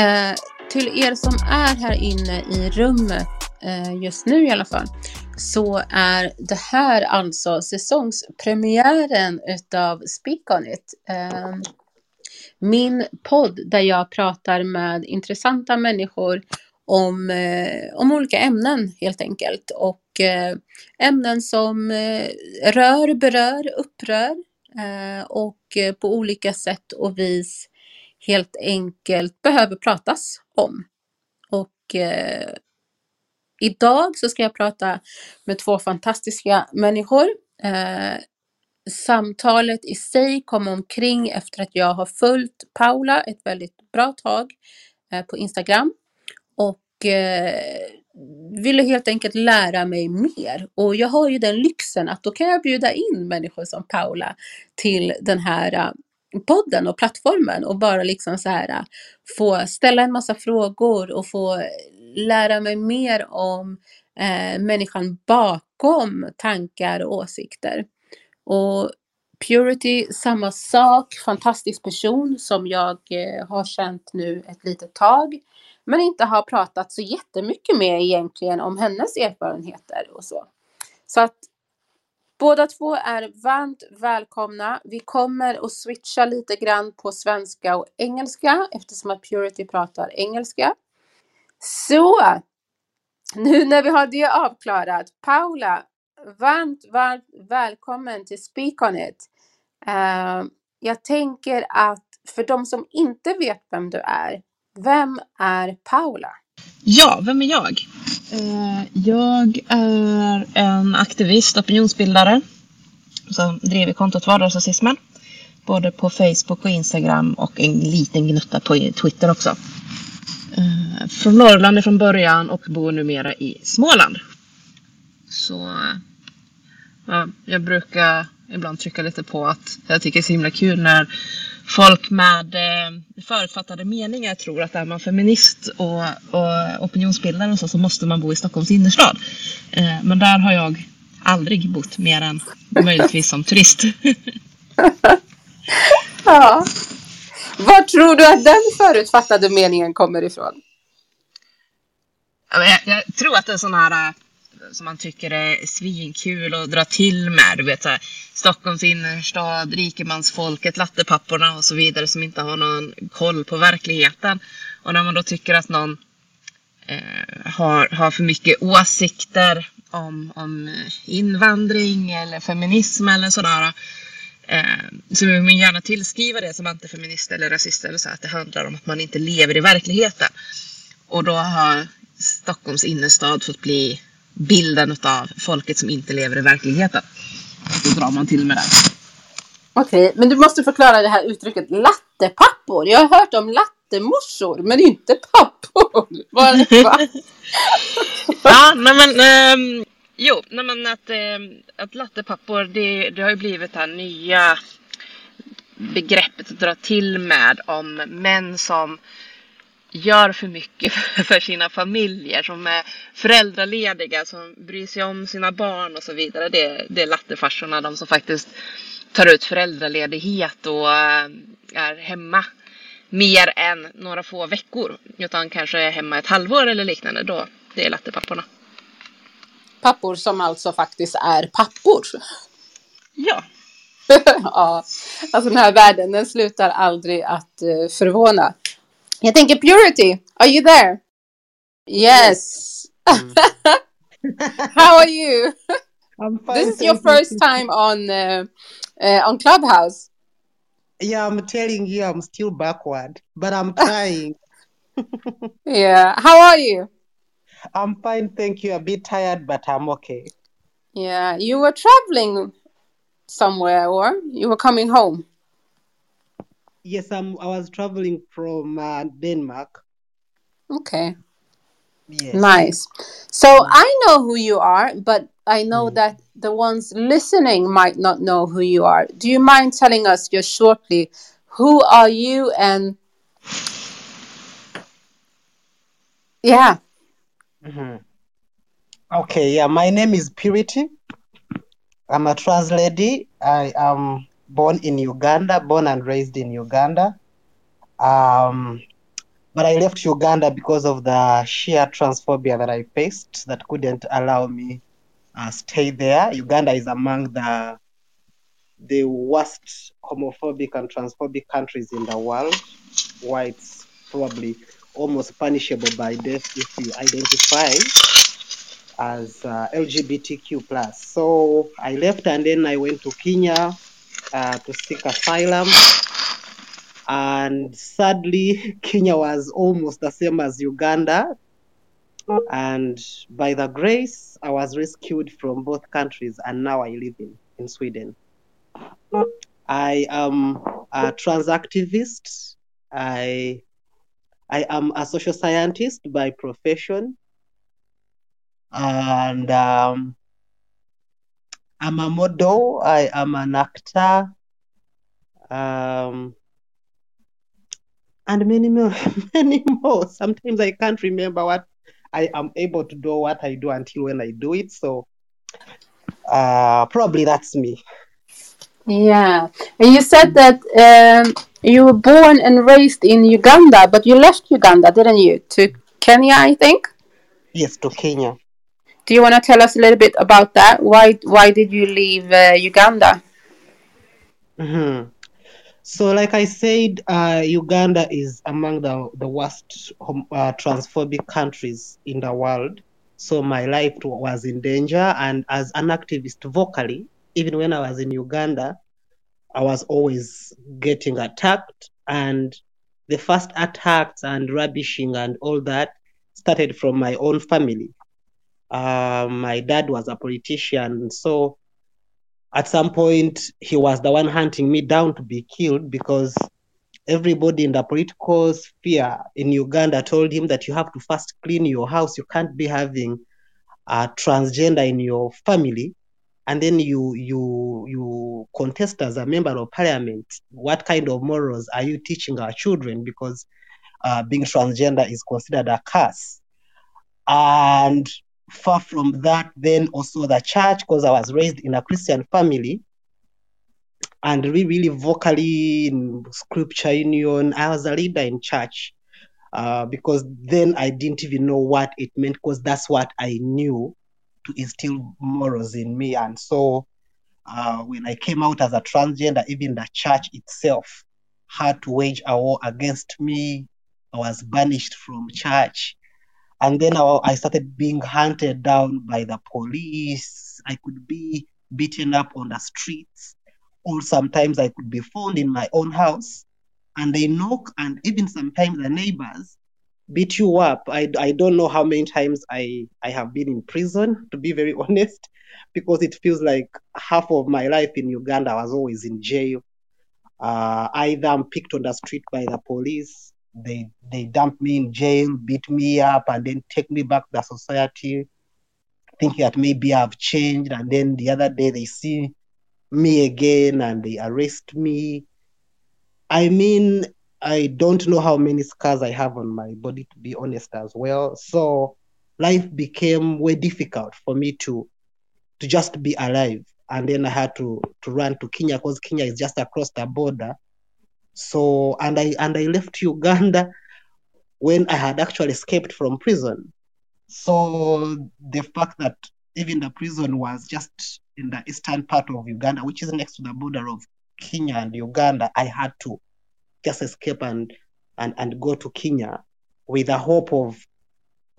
Eh, till er som är här inne i rummet eh, just nu i alla fall så är det här alltså säsongspremiären utav Speak On It. Eh, min podd där jag pratar med intressanta människor om, eh, om olika ämnen helt enkelt. Och eh, ämnen som eh, rör, berör, upprör eh, och eh, på olika sätt och vis helt enkelt behöver pratas om. Och eh, idag så ska jag prata med två fantastiska människor. Eh, samtalet i sig kom omkring efter att jag har följt Paula ett väldigt bra tag eh, på Instagram och eh, ville helt enkelt lära mig mer. Och jag har ju den lyxen att då kan jag bjuda in människor som Paula till den här eh, podden och plattformen och bara liksom så här äh, få ställa en massa frågor och få lära mig mer om eh, människan bakom tankar och åsikter. Och Purity, samma sak, fantastisk person som jag eh, har känt nu ett litet tag. Men inte har pratat så jättemycket med egentligen om hennes erfarenheter och så. Så att Båda två är varmt välkomna. Vi kommer att switcha lite grann på svenska och engelska eftersom att Purity pratar engelska. Så, nu när vi har det avklarat. Paula, varmt, varmt välkommen till Speak On It. Uh, jag tänker att för de som inte vet vem du är, vem är Paula? Ja, vem är jag? Eh, jag är en aktivist, opinionsbildare som driver kontot Vardagsrasismen. Både på Facebook och Instagram och en liten gnutta på Twitter också. Eh, från Norrland från början och bor numera i Småland. Så ja, jag brukar ibland trycka lite på att jag tycker det är så himla kul när folk med eh, förutfattade meningar tror att är man feminist och, och opinionsbildare och så, så måste man bo i Stockholms innerstad. Eh, men där har jag aldrig bott mer än möjligtvis som turist. Ja. Var tror du att den förutfattade meningen kommer ifrån? Jag, jag tror att det är sån här äh, som man tycker är svinkul att dra till med. Du vet, så här, Stockholms innerstad, rikemansfolket, lattepapporna och så vidare som inte har någon koll på verkligheten. Och när man då tycker att någon eh, har, har för mycket åsikter om, om eh, invandring eller feminism eller sådär. Eh, så vill man gärna tillskriva det som antifeminist eller rasist eller så att det handlar om att man inte lever i verkligheten. Och då har Stockholms innerstad fått bli bilden av folket som inte lever i verkligheten. Då drar man till med det. Okej, men du måste förklara det här uttrycket lattepappor. Jag har hört om lattemorsor, men inte pappor. Vad- va? Ja, nej men, ehm, jo, nej men att, ehm, att lattepappor, det, det har ju blivit det här nya begreppet att dra till med om män som gör för mycket för sina familjer, som är föräldralediga, som bryr sig om sina barn och så vidare. Det, det är lattefarsorna, de som faktiskt tar ut föräldraledighet och eh, är hemma mer än några få veckor, utan kanske är hemma ett halvår eller liknande. Då, det är lattepapporna. Pappor som alltså faktiskt är pappor. Ja. ja, alltså den här världen, den slutar aldrig att uh, förvåna. Jag tänker Purity, are you there? Yes. Mm. How are you? I'm fine. This is your first time on uh, uh, on Clubhouse. Yeah, I'm telling you, I'm still backward, but I'm trying. yeah. How are you? I'm fine, thank you. A bit tired, but I'm okay. Yeah, you were traveling somewhere, or you were coming home. Yes, I'm. I was traveling from uh, Denmark. Okay. Yes. Nice. So I know who you are, but I know mm. that the ones listening might not know who you are. Do you mind telling us just shortly who are you and yeah. Mm-hmm. Okay, yeah, my name is Purity. I'm a trans lady. I am born in Uganda, born and raised in Uganda. Um, but I left Uganda because of the sheer transphobia that I faced that couldn't allow me uh, stay there. Uganda is among the the worst homophobic and transphobic countries in the world, why it's probably almost punishable by death if you identify as uh, LGBTQ plus. So I left and then I went to Kenya uh, to seek asylum. And sadly, Kenya was almost the same as Uganda. And by the grace, I was rescued from both countries, and now I live in, in Sweden. I am a trans activist. I I am a social scientist by profession, and um, I'm a model. I am an actor, um, and many more, many more. Sometimes I can't remember what I am able to do, what I do until when I do it. So uh, probably that's me. Yeah, and you said that um, you were born and raised in Uganda, but you left Uganda, didn't you, to Kenya? I think. Yes, to Kenya. Do you want to tell us a little bit about that? Why why did you leave uh, Uganda? Mm-hmm. So, like I said, uh, Uganda is among the the worst uh, transphobic countries in the world. So my life was in danger, and as an activist vocally, even when I was in Uganda, I was always getting attacked. And the first attacks and rubbishing and all that started from my own family. Uh, my dad was a politician, so at some point he was the one hunting me down to be killed because everybody in the political sphere in Uganda told him that you have to first clean your house. You can't be having a transgender in your family. And then you you you contest as a member of parliament what kind of morals are you teaching our children? Because uh, being transgender is considered a curse. And far from that then also the church because i was raised in a christian family and really, really vocally in scripture union i was a leader in church uh, because then i didn't even know what it meant because that's what i knew to instill morals in me. And so uh, when I came out as a transgender, even the church itself had to wage a war against me. I was banished from church. And then I started being hunted down by the police. I could be beaten up on the streets, or sometimes I could be found in my own house. And they knock, and even sometimes the neighbors beat you up. I, I don't know how many times I, I have been in prison, to be very honest, because it feels like half of my life in Uganda was always in jail. Uh, either I'm picked on the street by the police, they they dump me in jail, beat me up, and then take me back to the society, thinking that maybe I've changed. And then the other day they see me again and they arrest me I mean, I don't know how many scars I have on my body, to be honest, as well. So life became way difficult for me to to just be alive. And then I had to to run to Kenya because Kenya is just across the border. So and I and I left Uganda when I had actually escaped from prison. So the fact that even the prison was just in the eastern part of Uganda, which is next to the border of Kenya and Uganda, I had to just escape and and, and go to Kenya with the hope of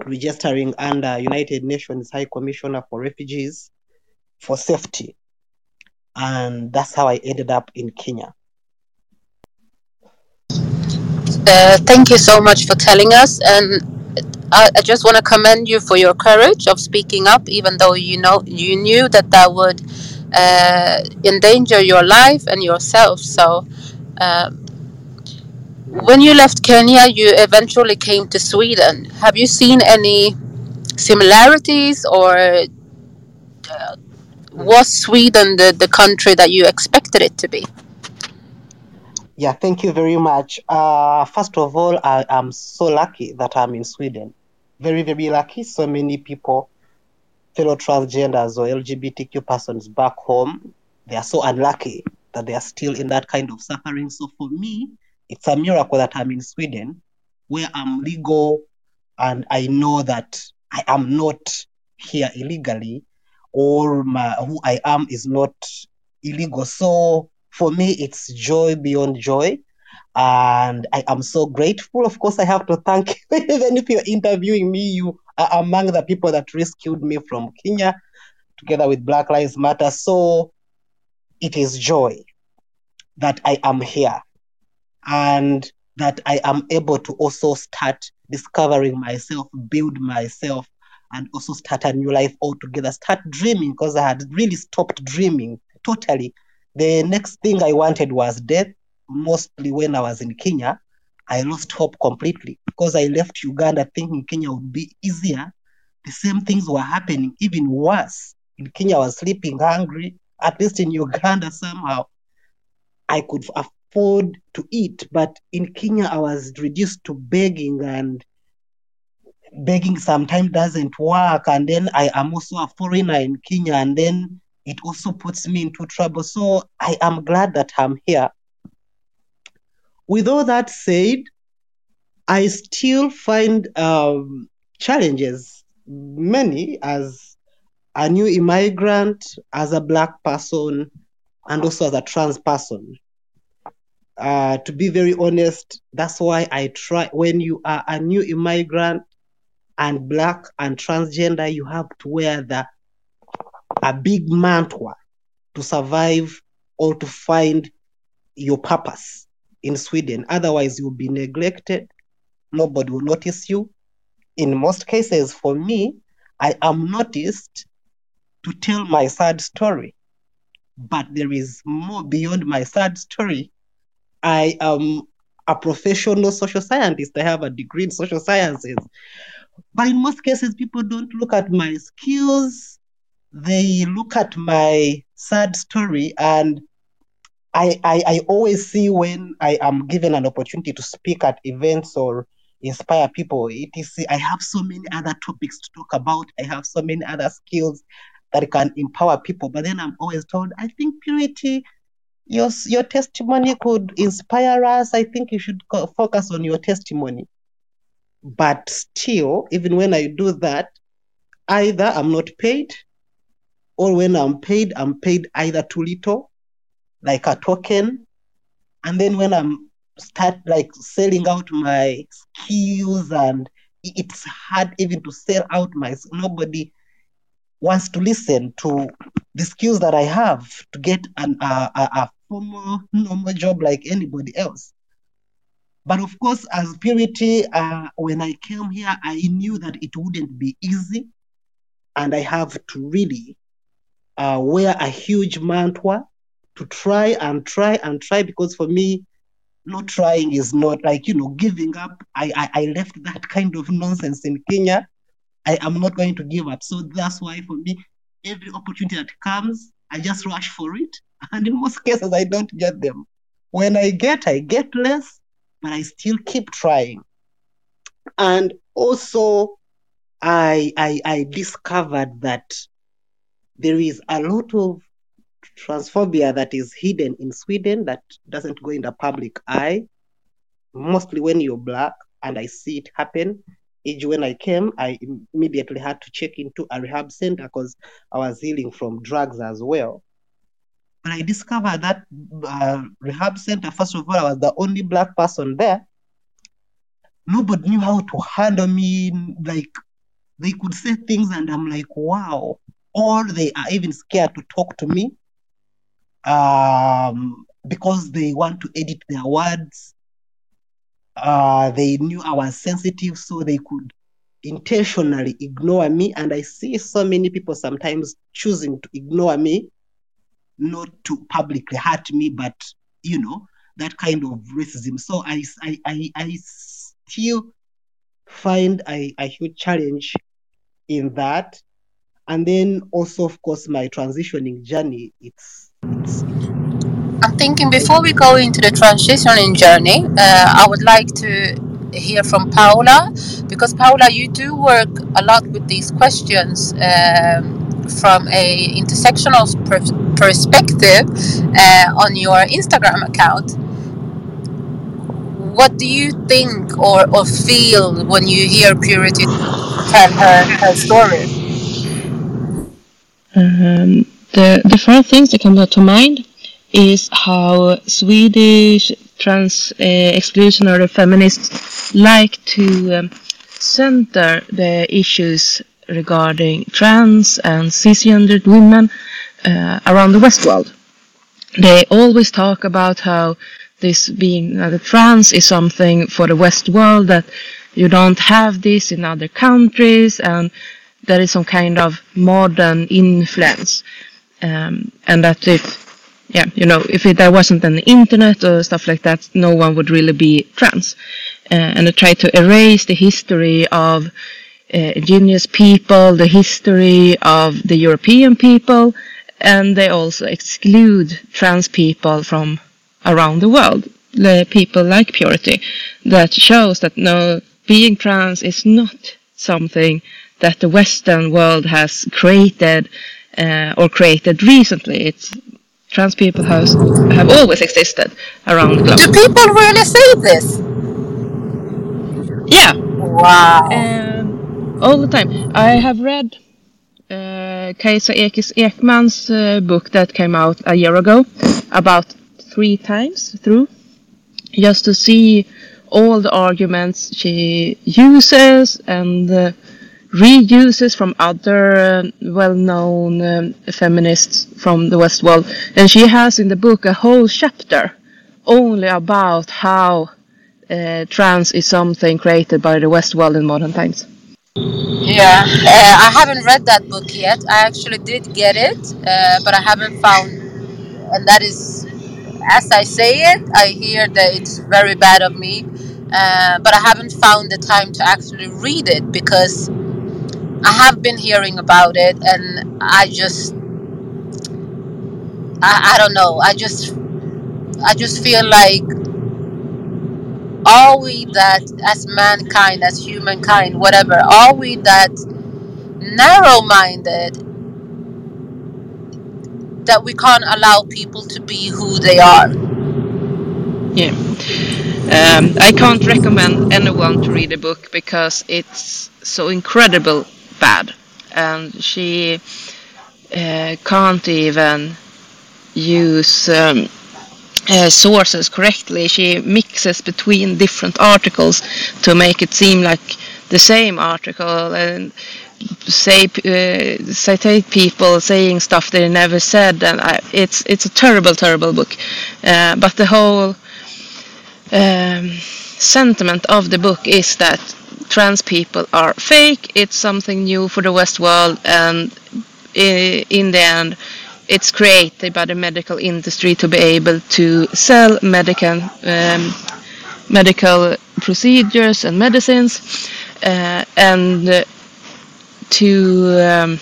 registering under United Nations High Commissioner for Refugees for safety. And that's how I ended up in Kenya. Uh, thank you so much for telling us, and I, I just want to commend you for your courage of speaking up, even though you know you knew that that would uh, endanger your life and yourself. So, um, when you left Kenya, you eventually came to Sweden. Have you seen any similarities, or uh, was Sweden the, the country that you expected it to be? Yeah, thank you very much. Uh, first of all, I am so lucky that I'm in Sweden. Very, very lucky. So many people, fellow transgenders or LGBTQ persons back home, they are so unlucky that they are still in that kind of suffering. So for me, it's a miracle that I'm in Sweden, where I'm legal and I know that I am not here illegally or my, who I am is not illegal. So for me, it's joy beyond joy. And I am so grateful. Of course, I have to thank you. Even if you're interviewing me, you are among the people that rescued me from Kenya together with Black Lives Matter. So it is joy that I am here and that I am able to also start discovering myself, build myself, and also start a new life altogether. Start dreaming because I had really stopped dreaming totally. The next thing I wanted was death. Mostly when I was in Kenya, I lost hope completely because I left Uganda thinking Kenya would be easier. The same things were happening, even worse. In Kenya, I was sleeping hungry. At least in Uganda, somehow I could afford to eat. But in Kenya, I was reduced to begging and begging sometimes doesn't work and then i am also a foreigner in kenya and then it also puts me into trouble. So i am glad that i'm here. With all that said i still find um, challenges many as a new immigrant as a black person and also as a trans person. Uh, to be very honest that's why i try when you are a new immigrant and black and transgender, you have to wear the a big mantra to survive or to find your purpose in Sweden. Otherwise, you'll be neglected. Nobody will notice you. In most cases, for me, I am noticed to tell my sad story. But there is more beyond my sad story. I am a professional social scientist. I have a degree in social sciences. But in most cases, people don't look at my skills. They look at my sad story. And I, I, I always see when I am given an opportunity to speak at events or inspire people, etc. I have so many other topics to talk about. I have so many other skills that can empower people. But then I'm always told, I think purity, your, your testimony could inspire us. I think you should focus on your testimony. But still, even when I do that, either I'm not paid, or when I'm paid, I'm paid either too little, like a token. And then when I'm start like selling out my skills and it's hard even to sell out my nobody wants to listen to the skills that I have to get an a, a formal normal job like anybody else. But of course, as purity, uh, when I came here, I knew that it wouldn't be easy. And I have to really uh, wear a huge mantua to try and try and try because for me, not trying is not like, you know, giving up. I, I, I left that kind of nonsense in Kenya. I am not going to give up. So that's why for me, every opportunity that comes, I just rush for it. And in most cases, I don't get them. when I get, I get less, but I still keep trying. And also, I, I, I discovered that there is a lot of transphobia that is hidden in Sweden that doesn't go in the public eye, mostly when you're black, and I see it happen. Age when I came, I immediately had to check into a rehab center because I was healing from drugs as well. But I discovered that uh, rehab center, first of all, I was the only black person there. Nobody knew how to handle me. Like, they could say things, and I'm like, wow. Or they are even scared to talk to me um, because they want to edit their words. Uh, they knew I was sensitive, so they could intentionally ignore me. And I see so many people sometimes choosing to ignore me, not to publicly hurt me, but you know that kind of racism. So I I I, I still find a, a huge challenge in that. And then also, of course, my transitioning journey. It's it's I'm thinking before we go into the transitioning journey, uh, I would like to hear from Paula because Paula, you do work a lot with these questions um, from a intersectional per- perspective uh, on your Instagram account. What do you think or, or feel when you hear Purity tell her, her story? Um, the the first things that come to mind is how Swedish trans uh, exclusionary feminists like to um, center the issues regarding trans and cisgendered women uh, around the West world. They always talk about how this being uh, the trans is something for the West world that you don't have this in other countries and there is some kind of modern influence um, and that if yeah you know if it, there wasn't an internet or stuff like that no one would really be trans. Uh, and they try to erase the history of uh, indigenous people the history of the european people and they also exclude trans people from around the world. The people like purity. That shows that no being trans is not something that the western world has created uh, or created recently. It's trans people has have always existed around the globe. Do people really say this? Yeah. Wow. Um, all the time. I have read uh, Kajsa Ekis Ekman's uh, book that came out a year ago about three times through just to see all the arguments she uses and uh, reuses from other uh, well-known um, feminists from the West world. And she has in the book a whole chapter only about how uh, trans is something created by the West world in modern times. Yeah, uh, I haven't read that book yet. I actually did get it, uh, but I haven't found, and that is, as I say it, I hear that it's very bad of me, uh, but I haven't found the time to actually read it because I have been hearing about it, and I just, I, I don't know. I just, I just feel like are we that as mankind, as humankind, whatever, are we that narrow-minded that we can't allow people to be who they are? Yeah. Um, I can't recommend anyone to read the book because it's so incredible bad, and she uh, can't even use um, uh, sources correctly. She mixes between different articles to make it seem like the same article and say uh, citate people saying stuff they never said, and I, it's it's a terrible, terrible book. Uh, but the whole um, sentiment of the book is that trans people are fake. It's something new for the West world, and in the end, it's created by the medical industry to be able to sell medical um, medical procedures and medicines, uh, and uh, to um,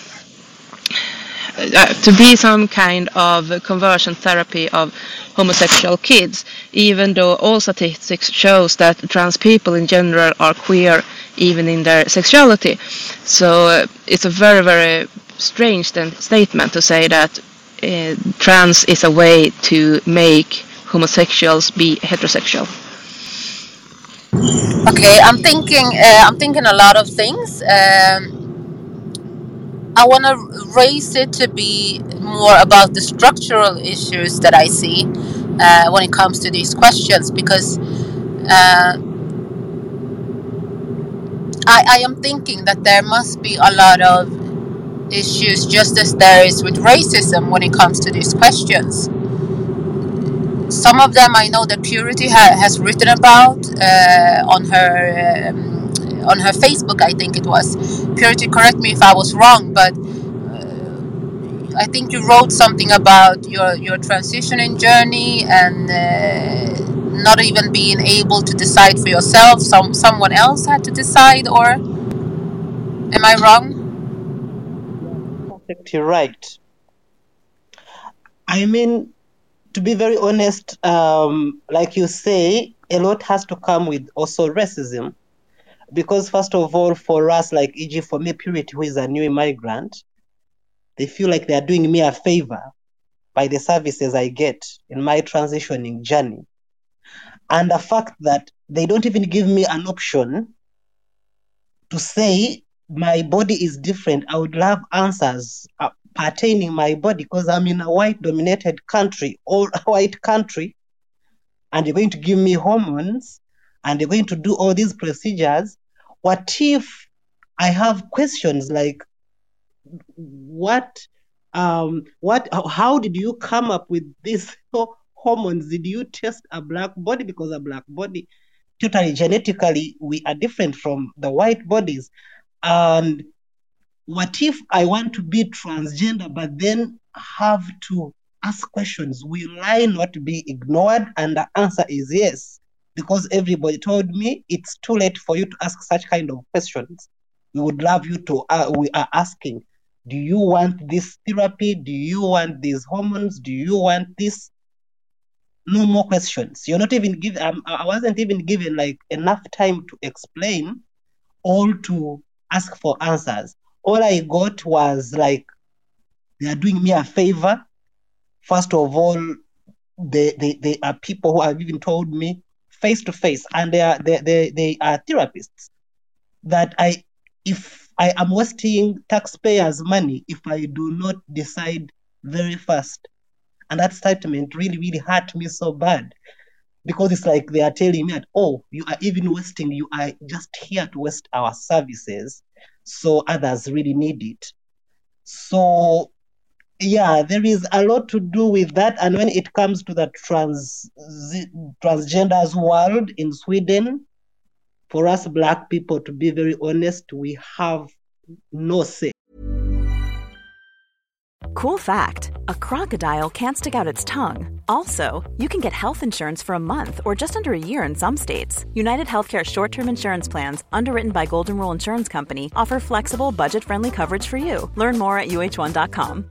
uh, to be some kind of conversion therapy of homosexual kids, even though all statistics shows that trans people in general are queer even in their sexuality. So uh, it's a very, very strange statement to say that uh, trans is a way to make homosexuals be heterosexual. Okay, I'm thinking. Uh, I'm thinking a lot of things. Um, I want to raise it to be more about the structural issues that I see uh, when it comes to these questions because uh, I, I am thinking that there must be a lot of issues just as there is with racism when it comes to these questions. Some of them I know that Purity ha- has written about uh, on her. Um, on her Facebook, I think it was. Purity, correct me if I was wrong, but uh, I think you wrote something about your your transitioning journey and uh, not even being able to decide for yourself. Some someone else had to decide, or am I wrong? You're right. I mean, to be very honest, um, like you say, a lot has to come with also racism because first of all, for us, like e.g. for me, Purity, who is a new immigrant, they feel like they are doing me a favor by the services I get in my transitioning journey. And the fact that they don't even give me an option to say my body is different. I would love answers uh, pertaining my body because I'm in a white dominated country, or a white country, and you're going to give me hormones and they're going to do all these procedures what if I have questions like, what, um, what, how did you come up with these hormones? Did you test a black body because a black body, totally genetically, we are different from the white bodies, and what if I want to be transgender, but then have to ask questions? Will I not be ignored? And the answer is yes because everybody told me it's too late for you to ask such kind of questions. We would love you to, uh, we are asking, do you want this therapy? Do you want these hormones? Do you want this? No more questions. You're not even given, um, I wasn't even given like enough time to explain or to ask for answers. All I got was like, they are doing me a favor. First of all, they, they, they are people who have even told me face to face and they are they, they, they are therapists that i if i am wasting taxpayers money if i do not decide very fast. And that statement really really hurt me so bad because it's like they are telling me that oh you are even wasting you are just here to waste our services so others really need it. So yeah, there is a lot to do with that. And when it comes to the trans transgenders world in Sweden, for us black people, to be very honest, we have no say. Cool fact a crocodile can't stick out its tongue. Also, you can get health insurance for a month or just under a year in some states. United Healthcare short term insurance plans, underwritten by Golden Rule Insurance Company, offer flexible, budget friendly coverage for you. Learn more at uhone.com.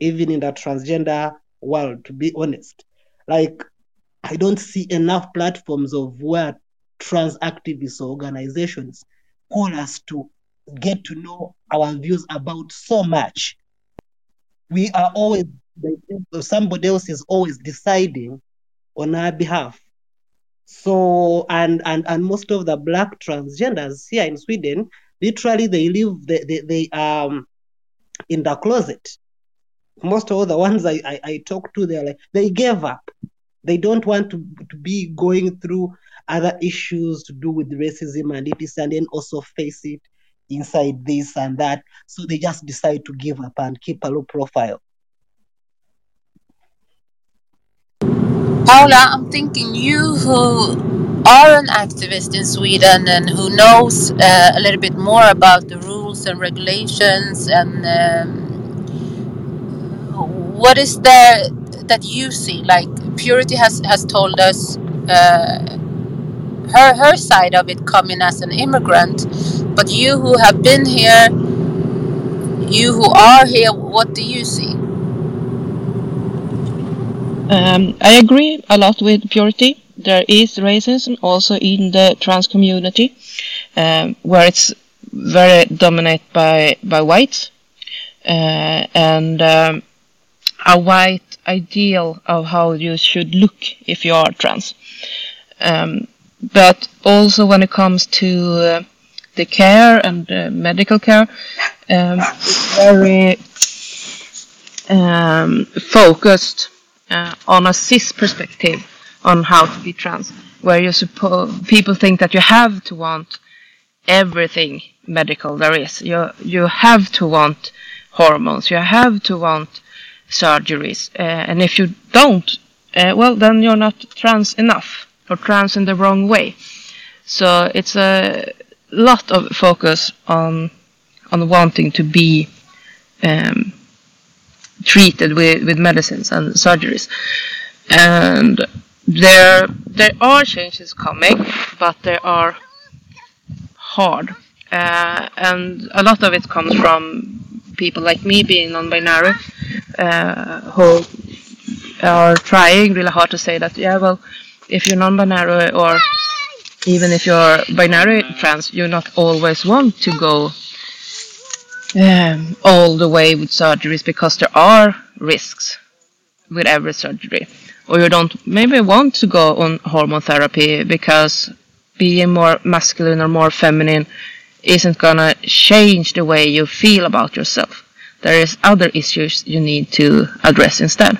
Even in the transgender world, to be honest. Like, I don't see enough platforms of where trans activists or organizations call us to get to know our views about so much. We are always, somebody else is always deciding on our behalf. So, and, and, and most of the black transgenders here in Sweden, literally they live, they, they, they um, in the closet most of the ones I, I, I talk to, they're like, they gave up. They don't want to, to be going through other issues to do with racism and it is, and then also face it inside this and that. So they just decide to give up and keep a low profile. Paula, I'm thinking you who are an activist in Sweden and who knows uh, a little bit more about the rules and regulations and um, what is there that you see? Like Purity has has told us uh, her her side of it coming as an immigrant, but you who have been here, you who are here, what do you see? Um, I agree a lot with Purity. There is racism also in the trans community, um, where it's very dominated by by whites, uh, and um, a white ideal of how you should look if you are trans. Um, but also when it comes to uh, the care and uh, medical care, um, it's very um, focused uh, on a cis perspective on how to be trans, where you suppose people think that you have to want everything medical there is. You you have to want hormones. You have to want surgeries, uh, and if you don't, uh, well, then you're not trans enough or trans in the wrong way. So it's a lot of focus on on wanting to be um, treated with, with medicines and surgeries. And there there are changes coming, but they are hard. Uh, and a lot of it comes from people like me being non-binary uh, who are trying really hard to say that yeah well if you're non-binary or even if you're binary trans you not always want to go um, all the way with surgeries because there are risks with every surgery. Or you don't maybe want to go on hormone therapy because being more masculine or more feminine isn't gonna change the way you feel about yourself there is other issues you need to address instead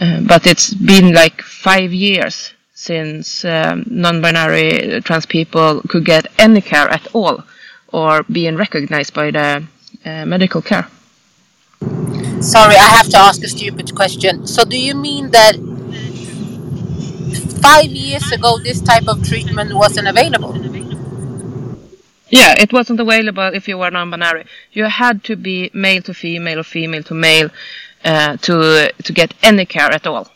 uh, but it's been like five years since um, non-binary trans people could get any care at all or being recognized by the uh, medical care. Sorry, I have to ask a stupid question. So, do you mean that five years ago this type of treatment wasn't available? Yeah, it wasn't available if you were non-binary. You had to be male to female or female to male uh, to to get any care at all.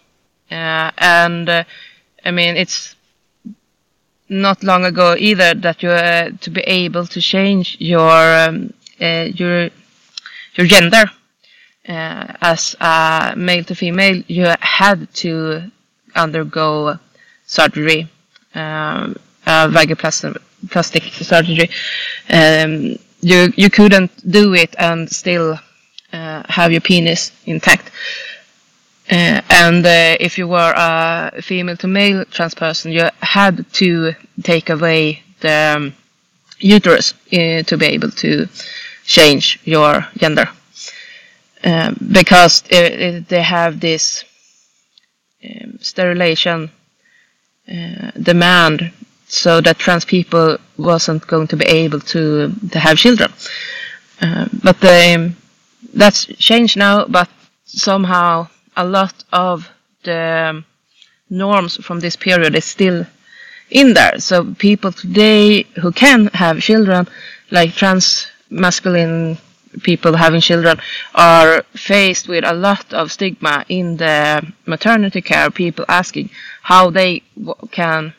Uh, and uh, I mean, it's not long ago either that you uh, to be able to change your um, uh, your your gender uh, as a male to female, you had to undergo surgery, um, uh, vaginoplastic surgery. Um, you you couldn't do it and still uh, have your penis intact. Uh, and uh, if you were a female to male trans person, you had to take away the um, uterus uh, to be able to change your gender. Um, because they have this um, sterilization uh, demand so that trans people wasn't going to be able to to have children. Uh, but the, that's changed now. But somehow a lot of the norms from this period is still in there. So people today who can have children, like trans masculine people having children, are faced with a lot of stigma in the maternity care. People asking how they can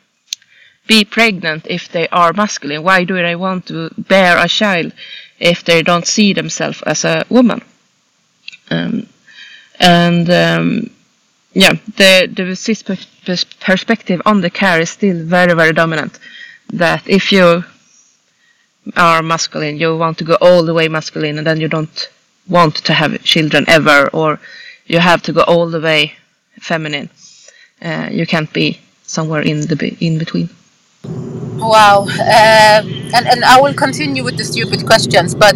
be pregnant if they are masculine. Why do they want to bear a child if they don't see themselves as a woman? Um, and um, yeah, the the cis perspective on the care is still very very dominant. That if you are masculine, you want to go all the way masculine, and then you don't want to have children ever, or you have to go all the way feminine. Uh, you can't be somewhere in the in between. Wow, uh, and and I will continue with the stupid questions, but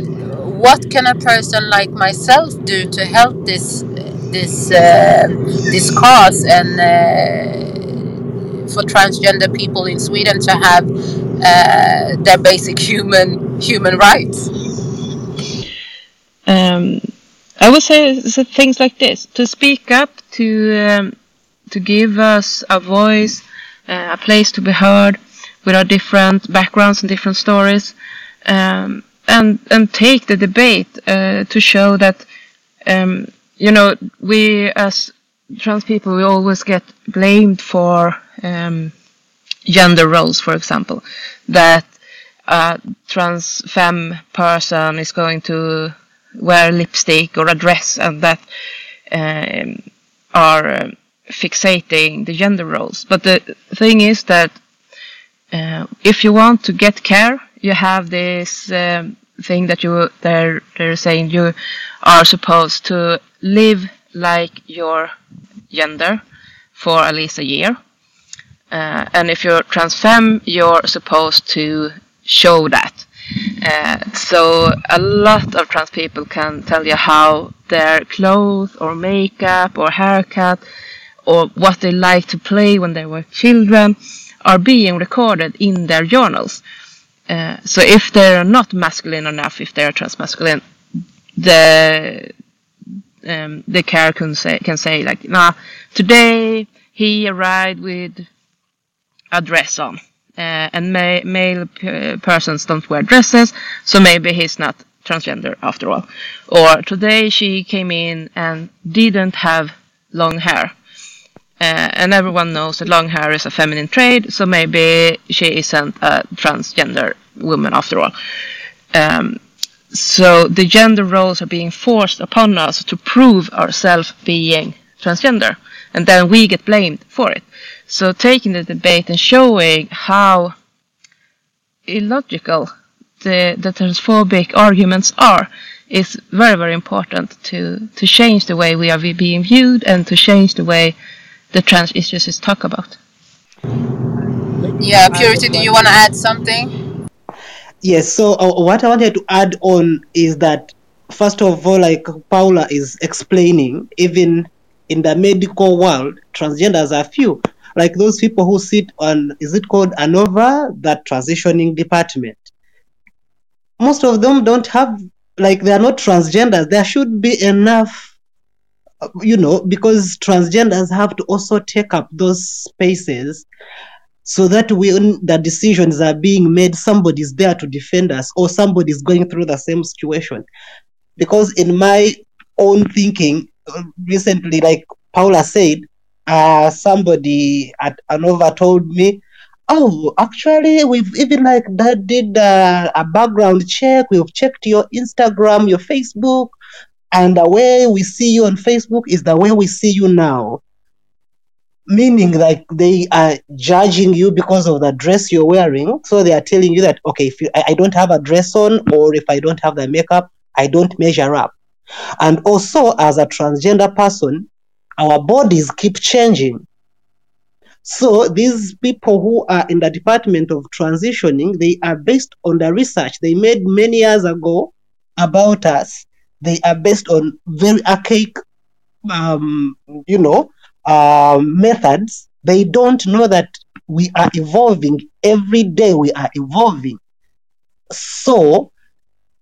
what can a person like myself do to help this this uh, this cause and uh, for transgender people in Sweden to have uh, their basic human human rights? Um, I would say things like this: to speak up, to um, to give us a voice, uh, a place to be heard with our different backgrounds and different stories, um, and and take the debate uh, to show that um, you know we as trans people we always get blamed for um, gender roles, for example, that a trans femme person is going to wear lipstick or a dress, and that um, are um, fixating the gender roles. But the thing is that uh, if you want to get care, you have this um, thing that you they're they're saying you are supposed to live like your gender for at least a year. Uh, and if you're trans femme, you're supposed to show that. Uh, so a lot of trans people can tell you how their clothes or makeup or haircut or what they like to play when they were children are being recorded in their journals. Uh, so if they're not masculine enough, if they're transmasculine, the um, the care can say can say like, nah, today he arrived with a dress on, uh, and ma- male p- persons don't wear dresses, so maybe he's not transgender after all. Or today she came in and didn't have long hair. Uh, and everyone knows that long hair is a feminine trait, so maybe she isn't a transgender woman after all. Um, so the gender roles are being forced upon us to prove ourselves being transgender, and then we get blamed for it. So taking the debate and showing how illogical the, the transphobic arguments are is very, very important to, to change the way we are being viewed and to change the way the trans issues is talked about. Yeah, Purity, do you want to add something? Yes, so uh, what I wanted to add on is that, first of all, like Paula is explaining, even in the medical world, transgenders are few. Like those people who sit on, is it called ANOVA, that transitioning department? Most of them don't have, like, they are not transgenders. There should be enough, you know, because transgenders have to also take up those spaces so that when the decisions are being made, somebody's there to defend us or somebody's going through the same situation. Because in my own thinking, recently, like Paula said, uh, somebody at ANOVA told me, oh, actually, we've even like that did uh, a background check. We've checked your Instagram, your Facebook, and the way we see you on Facebook is the way we see you now. Meaning like they are judging you because of the dress you're wearing. So they are telling you that okay if you, I, I don't have a dress on or if i don't have the makeup i don't measure up. And also as a transgender person our bodies keep changing. So these people who are in the department of transitioning they are based on the research they made many years ago about us they are based on very archaic um, you know um, methods, they don't know that we are evolving. Every day we are evolving. So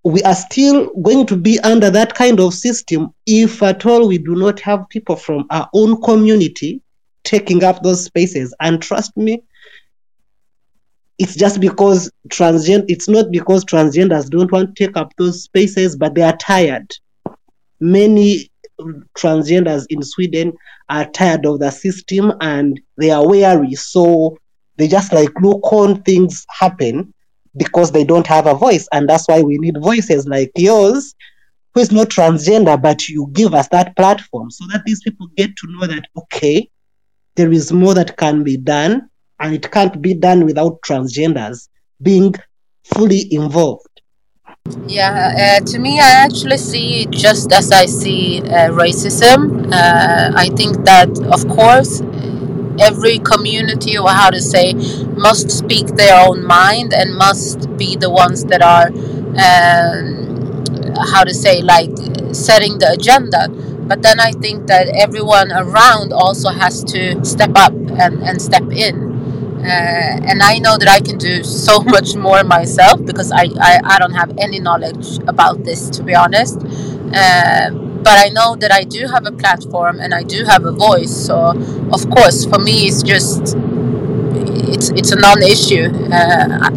we are still going to be under that kind of system if at all we do not have people from our own community taking up those spaces. And trust me, it's just because transgender it's not because transgenders don't want to take up those spaces but they are tired. Many transgenders in sweden are tired of the system and they are weary so they just like look on things happen because they don't have a voice. And that's why we need voices like yours who is not transgender but you give us that platform so that these people get to know that okay there is more that can be done and it can't be done without transgenders being fully involved. Yeah, uh, to me, I actually see it just as I see uh, racism. Uh, I think that, of course, every community, or how to say, must speak their own mind and must be the ones that are, um, how to say, like setting the agenda. But then I think that everyone around also has to step up and, and step in. Uh, and I know that I can do so much more myself because I, I, I don't have any knowledge about this to be honest. Uh, but I know that I do have a platform and I do have a voice. So of course, for me, it's just it's it's a non-issue. Uh,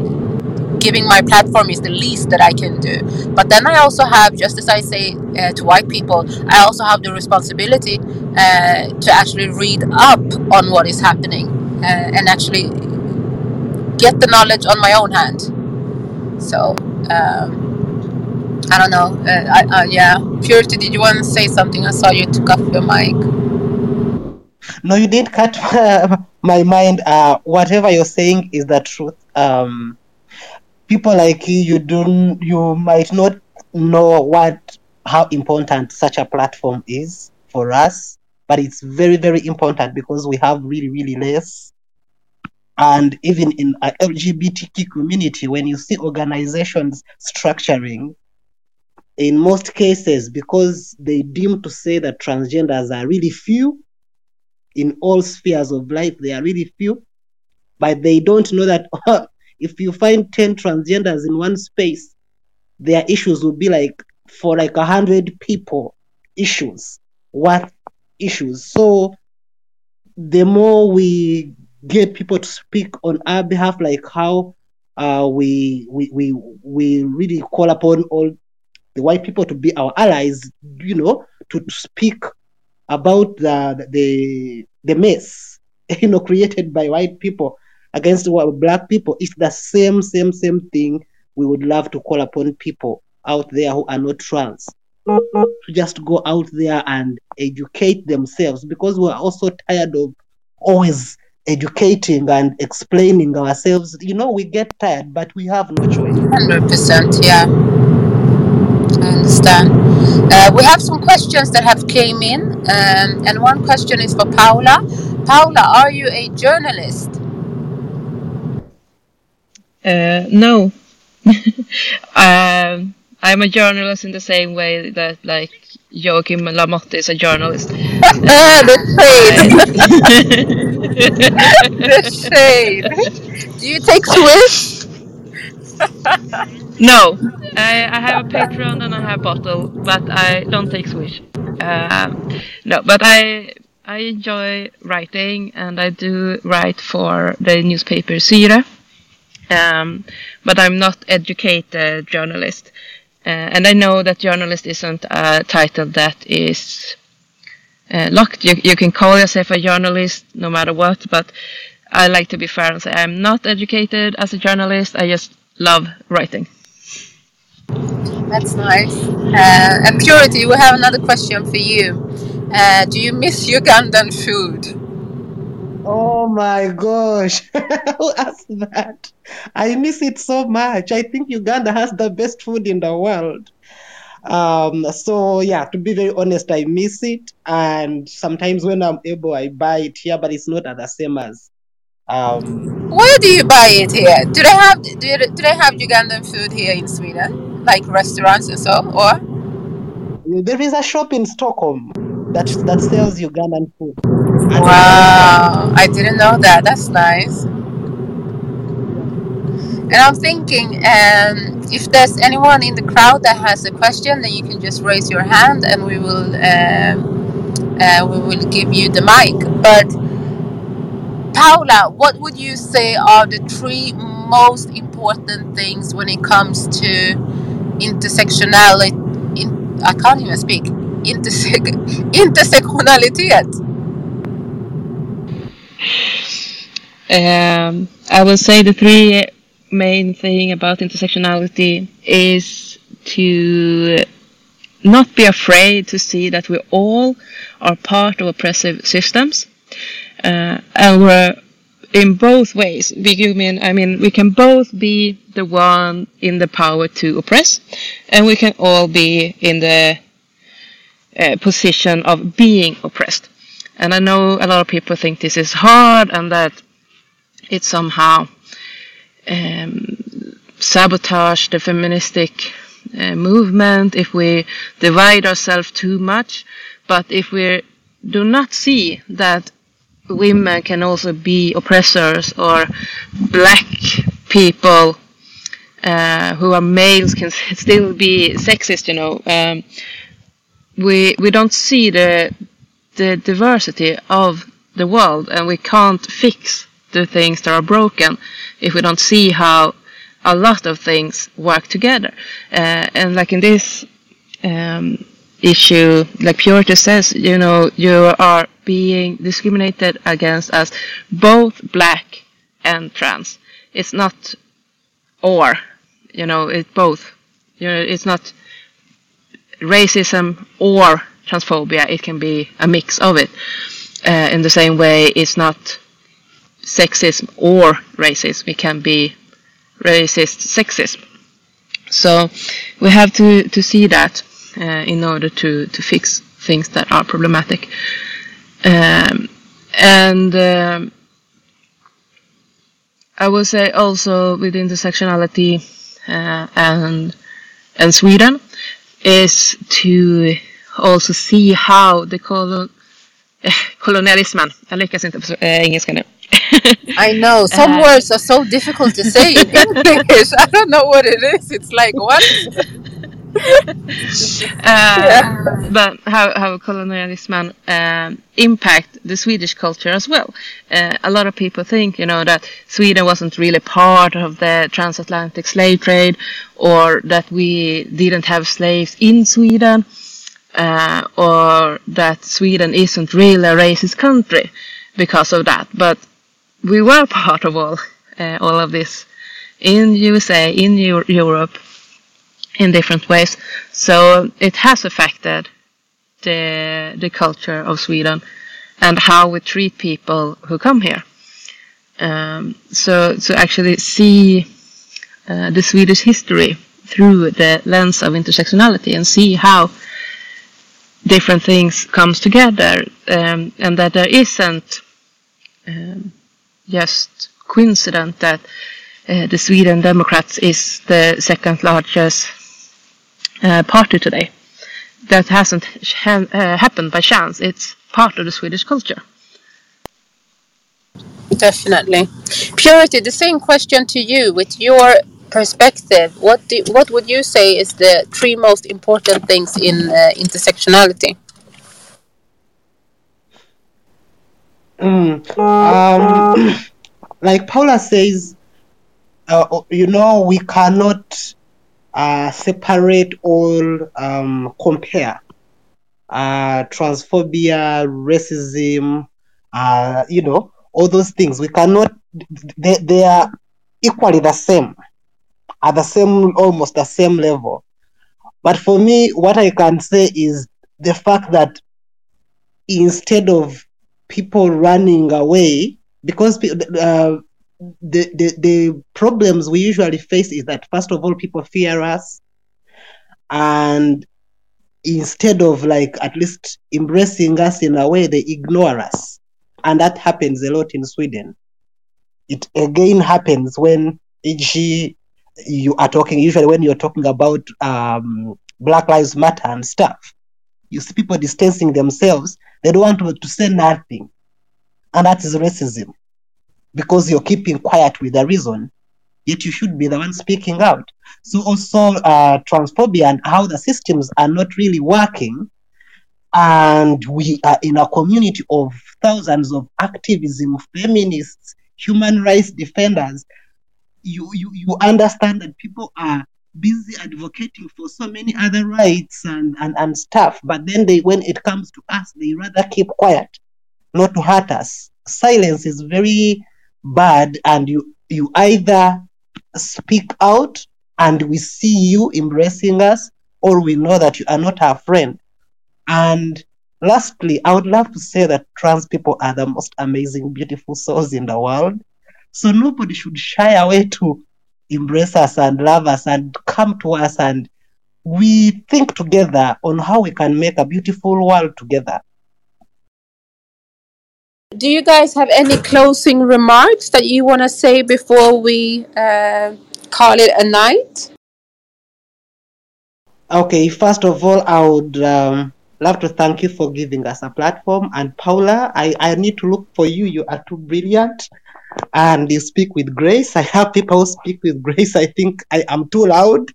giving my platform is the least that I can do. But then I also have, just as I say uh, to white people, I also have the responsibility uh, to actually read up on what is happening uh, and actually get the knowledge on my own hand. So. Um, I don't know. Uh, I, uh, yeah, Purity, did you want to say something? I saw you took off your mic. No, you didn't cut my mind. Uh, whatever you're saying is the truth. Um, people like you, you don't, you might not know what how important such a platform is for us, but it's very, very important because we have really, really less. And even in a LGBTQ community, when you see organizations structuring, in most cases, because they deem to say that transgenders are really few in all spheres of life, they are really few, but they don't know that oh, if you find 10 transgenders in one space, their issues will be like for like a hundred people issues. What issues? So the more we get people to speak on our behalf, like how uh, we, we we we really call upon all the white people to be our allies, you know, to, speak about the the the mess, you know, created by white people against black people. It's the same, same, same thing. We would love to call upon people out there who are not trans to just go out there and educate themselves because we're also tired of always educating and explaining ourselves. You know, we get tired, but we have no choice. 100%, yeah. I understand. Uh, we have some questions that have came in, um, and one question is for Paula. Paula, are you a journalist? Uh, no. um, I'm a journalist in the same way that like Joakim Lamotte is a journalist. the shade. the shade. Do you take Swish? no, I, I have a Patreon and I have bottle, but I don't take Swish. Um, no, but I I enjoy writing and I do write for the newspaper Syre. Um, but I'm not educated journalist. Uh, and I know that journalist isn't a title that is uh, locked. You, you can call yourself a journalist no matter what, but I like to be fair and say I'm not educated as a journalist. I just love writing. That's nice. Uh, and Purity, we have another question for you. Uh, do you miss Ugandan food? Oh my gosh. Who asked that? I miss it so much. I think Uganda has the best food in the world. Um, so yeah, to be very honest, I miss it. And sometimes when I'm able, I buy it here, but it's not at the same as. Um, Where do you buy it here? Do they have do, you, do they have Ugandan food here in Sweden, like restaurants and so, or? There is a shop in Stockholm that that sells Ugandan food. Wow, I didn't know that. That's nice. And I'm thinking, um, if there's anyone in the crowd that has a question, then you can just raise your hand, and we will um, uh, we will give you the mic. But Paula, what would you say are the three most important things when it comes to intersectionality. In, I can't even speak. Intersec intersectionalitet. Um, I will say the three main thing about intersectionality is to not be afraid to see that we all are part of oppressive systems, uh, and we're in both ways. We mean, I mean, we can both be the one in the power to oppress, and we can all be in the uh, position of being oppressed. And I know a lot of people think this is hard and that it somehow um, sabotage the feministic uh, movement if we divide ourselves too much. But if we do not see that women can also be oppressors or black people uh, who are males can still be sexist, you know, um, we we don't see the the diversity of the world and we can't fix the things that are broken if we don't see how a lot of things work together. Uh, and like in this um, issue, like Purity says, you know, you are being discriminated against as both black and trans. It's not or, you know, it's both. You know, it's not racism or transphobia. It can be a mix of it. Uh, in the same way, it's not sexism or racism. It can be racist sexism. So we have to, to see that uh, in order to, to fix things that are problematic. Um, and um, I will say also with intersectionality uh, and and Sweden is to also see how the colon, eh, jag lyckas inte på äh, engelska nu. I know some uh, words are so difficult to say in English. I don't know what it is. It's like what? uh, yeah. But how how colonialism uh, impact the Swedish culture as well? Uh, a lot of people think, you know, that Sweden wasn't really part of the transatlantic slave trade, or that we didn't have slaves in Sweden, uh, or that Sweden isn't really a racist country because of that. But we were part of all uh, all of this in USA, in Euro Europe in different ways. So it has affected the the culture of Sweden and how we treat people who come here. Um, so to actually see uh, the Swedish history through the lens of intersectionality and see how different things comes together um, and that there isn't um, just coincident that uh, the Sweden Democrats is the second largest uh, party today. That hasn't ha uh, happened by chance. It's part of the Swedish culture. Definitely. Purity, the same question to you with your perspective. What do, what would you say is the three most important things in uh, intersectionality? Mm, um, like Paula says, uh, you know, we cannot uh, separate all, um, compare uh, transphobia, racism, uh, you know, all those things. We cannot, they, they are equally the same, at the same, almost the same level. But for me, what I can say is the fact that instead of people running away, because uh, the, the, the problems we usually face is that first of all people fear us. And instead of like at least embracing us in a way they ignore us. And that happens a lot in sweden. It again happens when e.g. you are talking usually when you're talking about um, black lives matter and stuff. You see people distancing themselves they don't want to, to say nothing and that is racism because you're keeping quiet with a reason, yet you should be the one speaking out. So also uh, transphobia and how the systems are not really working, and we are in a community of thousands of activism, feminists, human rights defenders. you, you, you understand that people are busy advocating for so many other rights and, and, and stuff, but then they when it comes to us, they rather keep quiet, not to hurt us. Silence is very bad, and you you either speak out and we see you embracing us, or we know that you are not our friend. And lastly, I would love to say that trans people are the most amazing, beautiful souls in the world. So nobody should shy away to embrace us and love us and come to us and we think together on how we can make a beautiful world together. Do you guys have any closing remarks that you want to say before we uh, call it a night? Okay, first of all, I would um, love to thank you for giving us a platform. And Paula, I, I need to look for you. You are too brilliant and you speak with grace. I have people speak with grace. I think I am too loud.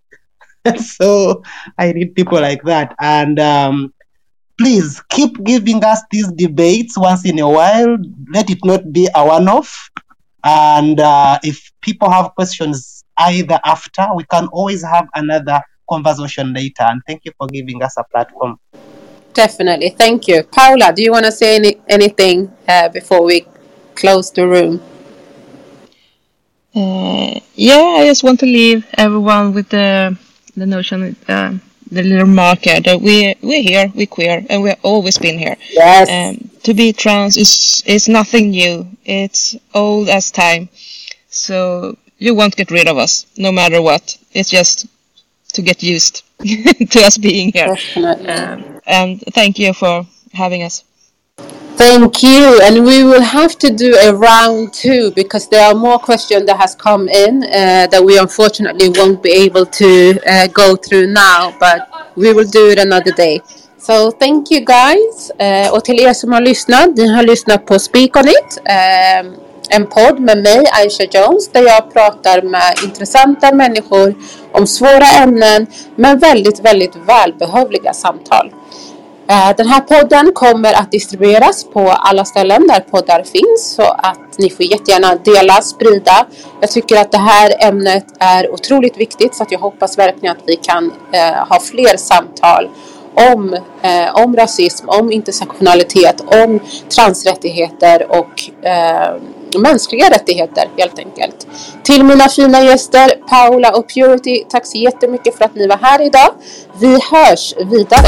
so I need people like that. And um, please keep giving us these debates once in a while. Let it not be a one off. And uh, if people have questions either after, we can always have another conversation later. And thank you for giving us a platform. Definitely. Thank you. Paula, do you want to say any, anything uh, before we close the room? Uh, yeah, I just want to leave everyone with the the notion, uh, the little marker that we we're here, we're queer, and we've always been here. Yes. Um, to be trans is is nothing new. It's old as time. So you won't get rid of us, no matter what. It's just to get used to us being here. Um, and thank you for having us. Thank you. And we will have to do a round two because there are more questions that has come in uh, that we unfortunately won't be able to uh, go through now, but we will do it another day. So thank you guys. Uh, och till er som har lyssnat, ni har lyssnat på Speak On It. Um, en podd med mig, Aisha Jones, där jag pratar med intressanta människor om svåra ämnen, men väldigt, väldigt välbehövliga samtal. Eh, den här podden kommer att distribueras på alla ställen där poddar finns så att ni får jättegärna dela, sprida. Jag tycker att det här ämnet är otroligt viktigt så att jag hoppas verkligen att vi kan eh, ha fler samtal om, eh, om rasism, om intersektionalitet, om transrättigheter och eh, mänskliga rättigheter helt enkelt. Till mina fina gäster Paula och Purity, tack så jättemycket för att ni var här idag. Vi hörs vidare.